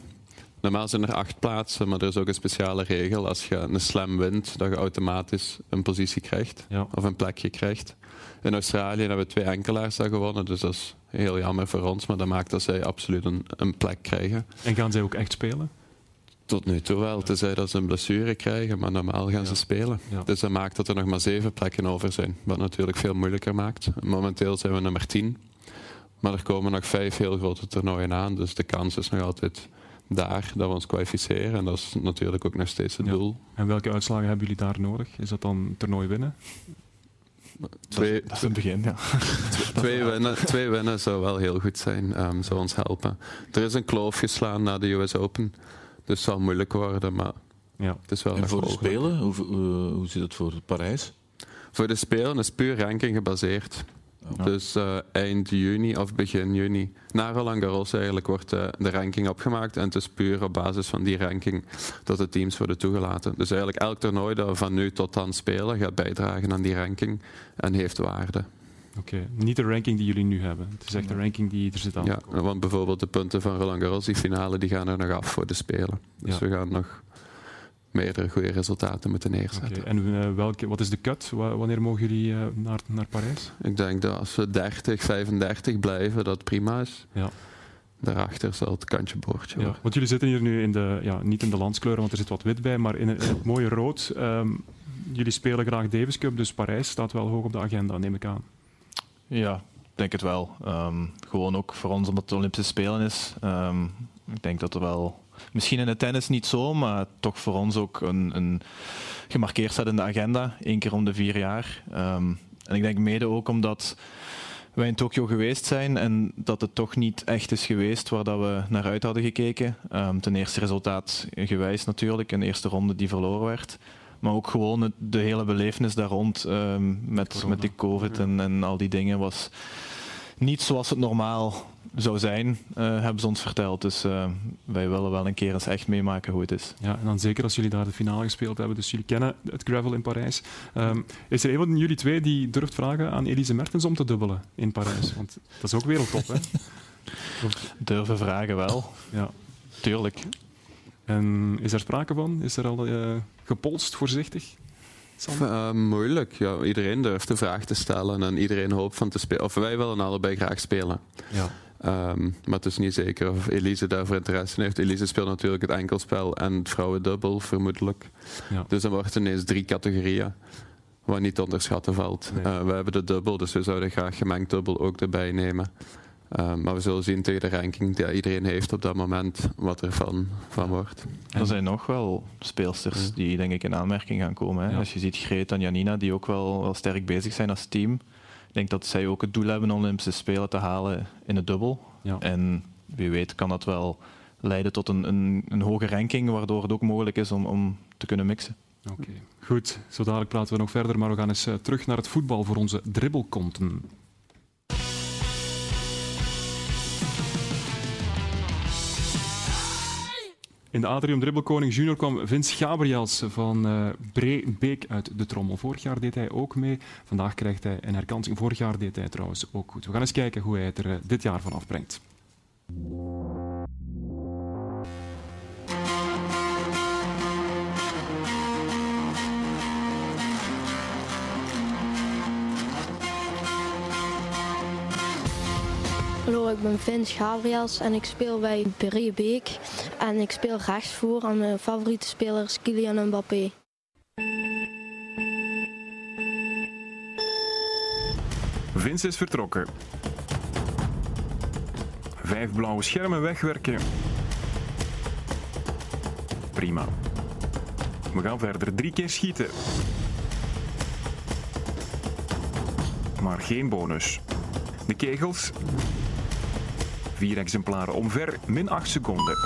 Normaal zijn er acht plaatsen, maar er is ook een speciale regel. Als je een slam wint, dat je automatisch een positie krijgt. Of een plekje krijgt. In Australië hebben we twee enkelaars daar gewonnen, dus dat is heel jammer voor ons. Maar dat maakt dat zij absoluut een, een plek krijgen. En gaan zij ook echt spelen? Tot nu toe wel, tenzij dat ze een blessure krijgen, maar normaal gaan ze spelen. Dus dat maakt dat er nog maar zeven plekken over zijn, wat natuurlijk veel moeilijker maakt. Momenteel zijn we nummer tien, maar er komen nog vijf heel grote toernooien aan, dus de kans is nog altijd daar dat we ons kwalificeren. En dat is natuurlijk ook nog steeds het doel. En welke uitslagen hebben jullie daar nodig? Is dat dan toernooi winnen? Twee, dat, is, het begin, ja. twee, winnen, twee winnen zou wel heel goed zijn, um, zou ons helpen. Er is een kloof geslaan na de US Open, dus het zal moeilijk worden, maar ja. het is wel En voor de Spelen, hoe, hoe, hoe zit het voor Parijs? Voor de Spelen is puur ranking gebaseerd. Dus uh, eind juni of begin juni, na Roland Garros eigenlijk, wordt uh, de ranking opgemaakt. En het is puur op basis van die ranking dat de teams worden toegelaten. Dus eigenlijk elk toernooi dat we van nu tot dan spelen, gaat bijdragen aan die ranking en heeft waarde. Oké, niet de ranking die jullie nu hebben. Het is echt de ranking die er zit aan. Ja, want bijvoorbeeld de punten van Roland Garros, die finale, die gaan er nog af voor de Spelen. Dus ja. we gaan nog meerdere goede resultaten moeten neerzetten. Okay. En uh, welke, wat is de cut? wanneer mogen jullie uh, naar, naar Parijs? Ik denk dat als we 30, 35 blijven, dat prima is. Ja. Daarachter zal het kantje boordje ja, Want jullie zitten hier nu in de, ja, niet in de landskleuren, want er zit wat wit bij, maar in, het mooie rood. Um, jullie spelen graag Davis Cup, dus Parijs staat wel hoog op de agenda, neem ik aan. Ja, ik denk het wel. Um, gewoon ook voor ons omdat het Olympische Spelen is. Um, ik denk dat er wel Misschien in het tennis niet zo, maar toch voor ons ook een, een gemarkeerd staat in de agenda. één keer om de vier jaar. Um, en ik denk mede ook omdat wij in Tokio geweest zijn en dat het toch niet echt is geweest waar dat we naar uit hadden gekeken. Um, ten eerste resultaat gewijs natuurlijk, een eerste ronde die verloren werd. Maar ook gewoon het, de hele belevenis daar rond um, met, met die COVID en, en al die dingen was niet zoals het normaal zou zijn, uh, hebben ze ons verteld. Dus uh, wij willen wel een keer eens echt meemaken hoe het is. Ja, en dan zeker als jullie daar de finale gespeeld hebben. Dus jullie kennen het gravel in Parijs. Um, is er een van jullie twee die durft vragen aan Elise Mertens om te dubbelen in Parijs? Want dat is ook wereldtop, hè? Durven vragen wel. Ja. Tuurlijk. En is er sprake van? Is er al uh, gepolst voorzichtig? Uh, moeilijk. Ja, iedereen durft de vraag te stellen en iedereen hoopt van te spelen. Of wij willen allebei graag spelen. Ja. Um, maar het is niet zeker of Elise daarvoor interesse in heeft. Elise speelt natuurlijk het enkelspel en het vrouwendubbel, vermoedelijk. Ja. Dus dan wordt het ineens drie categorieën, wat niet te onderschatten valt. Nee. Uh, we hebben de dubbel, dus we zouden graag gemengd dubbel ook erbij nemen. Uh, maar we zullen zien tegen de ranking die iedereen heeft op dat moment wat er van, van wordt. Er zijn nog wel speelsters die denk ik in aanmerking gaan komen. Hè? Ja. Als je ziet Greta en Janina die ook wel, wel sterk bezig zijn als team. Ik denk dat zij ook het doel hebben om Olympische Spelen te halen in het dubbel. Ja. En wie weet kan dat wel leiden tot een, een, een hoge ranking, waardoor het ook mogelijk is om, om te kunnen mixen. Oké, goed. Zo dadelijk praten we nog verder, maar we gaan eens uh, terug naar het voetbal voor onze dribbelkonten. In de Atrium Dribbelkoning Junior kwam Vince Gabriels van uh, Beek uit de trommel. Vorig jaar deed hij ook mee. Vandaag krijgt hij een herkansing. Vorig jaar deed hij trouwens ook goed. We gaan eens kijken hoe hij het er uh, dit jaar van afbrengt. Hallo, ik ben Vince Gabriels en ik speel bij Beek en ik speel rechtsvoor en mijn favoriete speler is Kylian Mbappé. Vince is vertrokken. Vijf blauwe schermen wegwerken. Prima. We gaan verder drie keer schieten. Maar geen bonus. De kegels Vier exemplaren omver, min 8 seconden.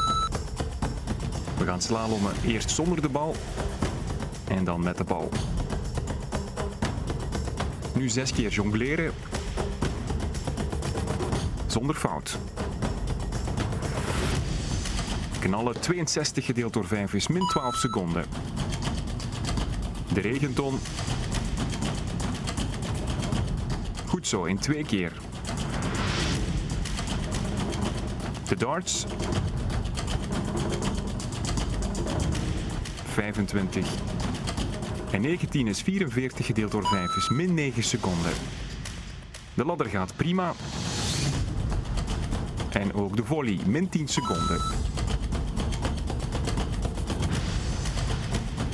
We gaan slalommen eerst zonder de bal en dan met de bal. Nu zes keer jongleren. Zonder fout. Knallen 62 gedeeld door 5 is min 12 seconden. De regenton. Goed zo, in twee keer. De darts. 25. En 19 is 44 gedeeld door 5 is min 9 seconden. De ladder gaat prima. En ook de volley, min 10 seconden.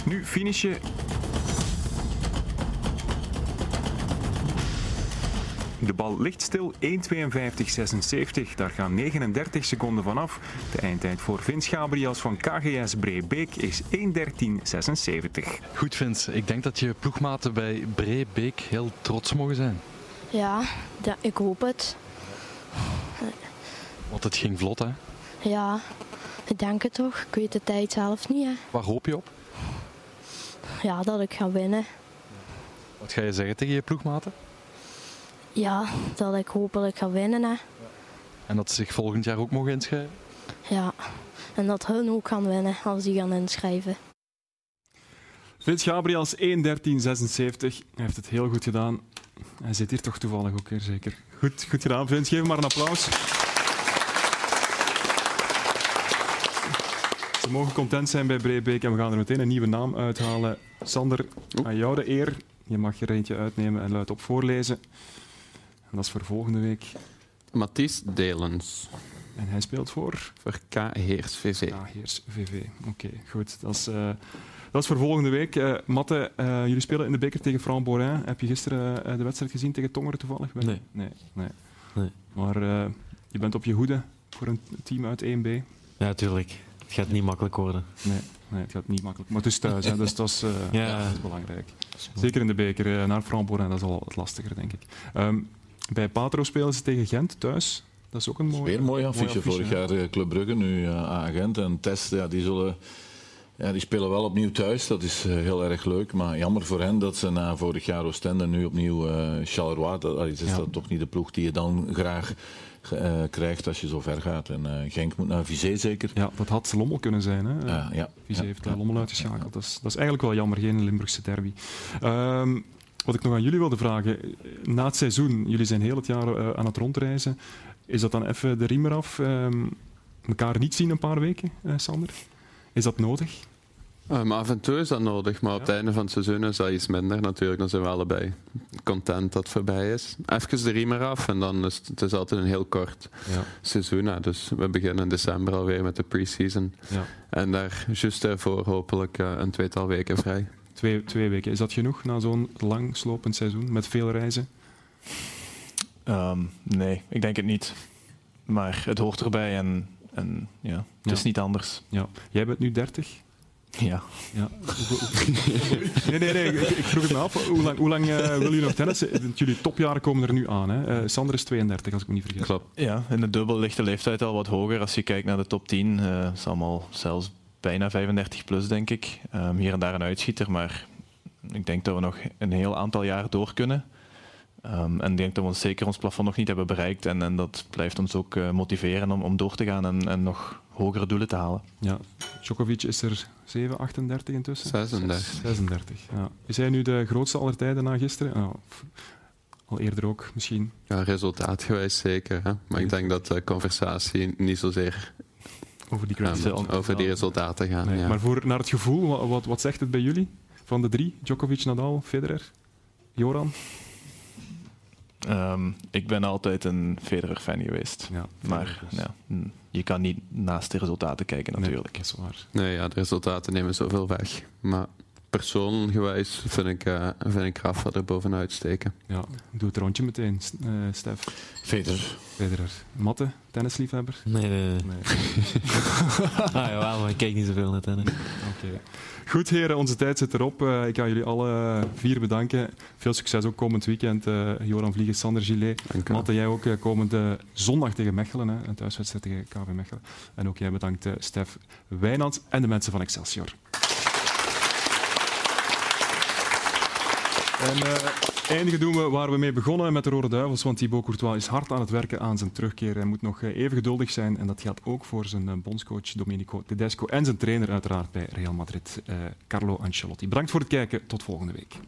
Nu finishen. De bal ligt stil 1.52.76. Daar gaan 39 seconden vanaf. De eindtijd voor Vince Gabriels van KGS Breebeek is 1.13.76. Goed Vince, ik denk dat je ploegmaten bij Breebeek heel trots mogen zijn. Ja, ja, ik hoop het. Want het ging vlot hè? Ja, ik denk het toch. Ik weet de tijd zelf niet. Hè. Waar hoop je op? Ja, dat ik ga winnen. Wat ga je zeggen tegen je ploegmaten? Ja, dat ik hopelijk ga winnen. Hè. En dat ze zich volgend jaar ook mogen inschrijven? Ja, en dat hun ook gaan winnen als die gaan inschrijven. Vince Gabriels 1.13.76. Hij heeft het heel goed gedaan. Hij zit hier toch toevallig ook weer zeker. Goed, goed gedaan, Vince. Geef hem maar een applaus. Ze mogen content zijn bij Breebeek en we gaan er meteen een nieuwe naam uithalen. Sander, aan jou de eer. Je mag er eentje uitnemen en luid op voorlezen. Dat is voor volgende week. Mathies Delens. En hij speelt voor? Voor K. Heers VV. K. Heers VV. Oké, goed. Dat is, uh, dat is voor volgende week. Uh, Matte, uh, jullie spelen in de beker tegen Franc-Borin. Heb je gisteren de wedstrijd gezien tegen Tongeren toevallig? Nee. Nee, nee. nee. Maar je bent op je hoede voor een team uit 1B. Ja, tuurlijk. Het gaat niet makkelijk worden. Nee, nee het gaat niet makkelijk. Maar het is thuis, hè, dus dat is, ja. dat is belangrijk. Zeker in de beker. Naar Frankfurt, dat is al wat lastiger, denk ik. Um, bij Patro spelen ze tegen Gent thuis. Dat is ook een mooie... Weer een mooi affiche. Vorig jaar uh, Club Brugge, nu uh, Gent en Test. Ja, die, zullen, ja, die spelen wel opnieuw thuis. Dat is heel erg leuk. Maar jammer voor hen dat ze na vorig jaar Oostende nu opnieuw Charleroi... Dat, is ja. dat toch niet de ploeg die je dan graag uh, krijgt als je zo ver gaat. En uh, Genk moet naar Vizé zeker. Ja, dat had Lommel kunnen zijn. Hè? Uh, ja. Vizé ja. heeft Lommel uitgeschakeld. Dat, is, dat is eigenlijk wel jammer, geen Limburgse derby. Um, wat ik nog aan jullie wilde vragen. Na het seizoen, jullie zijn heel het jaar aan het rondreizen. Is dat dan even de riem eraf? Um, elkaar niet zien een paar weken, Sander? Is dat nodig? Um, af en toe is dat nodig, maar op het einde van het seizoen is dat iets minder natuurlijk. Dan zijn we allebei content dat het voorbij is. Even de riem eraf en dan is het, is altijd een heel kort ja. seizoen. Hè. Dus we beginnen in december alweer met de pre-season. Ja. En daar juist daarvoor hopelijk uh, een tweetal weken vrij. Twee, twee weken, is dat genoeg na zo'n lang slopend seizoen met veel reizen? Um, nee, ik denk het niet. Maar het hoort erbij en, en ja, het ja. is niet anders. Ja. Jij bent nu 30? Ja. ja. nee, nee, nee. Ik, ik, vroeg het me af. Hoe lang, hoe lang uh, willen jullie nog tennissen? Jullie topjaren komen er nu aan. Hè? Uh, Sander is 32, als ik me niet vergis. Klopt. Ja, in de dubbel ligt de leeftijd al wat hoger. Als je kijkt naar de top 10, uh, is allemaal zelfs bijna 35 plus, denk ik. Um, hier en daar een uitschieter, maar ik denk dat we nog een heel aantal jaar door kunnen. Um, en ik denk dat we ons zeker ons plafond nog niet hebben bereikt. En, en dat blijft ons ook uh, motiveren om, om door te gaan en, en nog hogere doelen te halen. Ja, Djokovic is er 7, 38 intussen? 36. 36, ja. Is hij nu de grootste aller tijden na gisteren? Oh, al eerder ook, misschien? Ja, resultaatgewijs zeker. Hè? Maar ik denk dat de conversatie niet zozeer over die, um, over die resultaten gaat. Nee, ja. Maar voor, naar het gevoel, wat, wat, wat zegt het bij jullie? Van de drie, Djokovic, Nadal, Federer, Joran? Um, ik ben altijd een Federer-fan geweest. Ja, maar ja, je kan niet naast de resultaten kijken natuurlijk. Nee, dat is waar. Nee, ja, de resultaten nemen zoveel weg. Maar persoonlijkgewijs vind ik, uh, vind ik Rafa er bovenuit steken. Ja, doe het rondje meteen, uh, Stef. Federer. Federer. Matte, tennisliefhebber? Nee, nee, nee. nee. ah, jawel, maar ik kijk niet zoveel naar tennis. Oké. Okay. Goed heren, onze tijd zit erop. Uh, ik ga jullie alle vier bedanken. Veel succes ook komend weekend. Uh, Joran Vliegen, Sander Gillet. Matte, jij ook uh, komende zondag tegen Mechelen. Hè, een thuiswedstrijd tegen KV Mechelen. En ook jij bedankt Stef Wijnand en de mensen van Excelsior. En uh, eindigen doen we waar we mee begonnen met de Rode Duivels, want Thibaut Courtois is hard aan het werken aan zijn terugkeer. Hij moet nog even geduldig zijn en dat geldt ook voor zijn bondscoach Domenico Tedesco en zijn trainer uiteraard bij Real Madrid, Carlo Ancelotti. Bedankt voor het kijken, tot volgende week.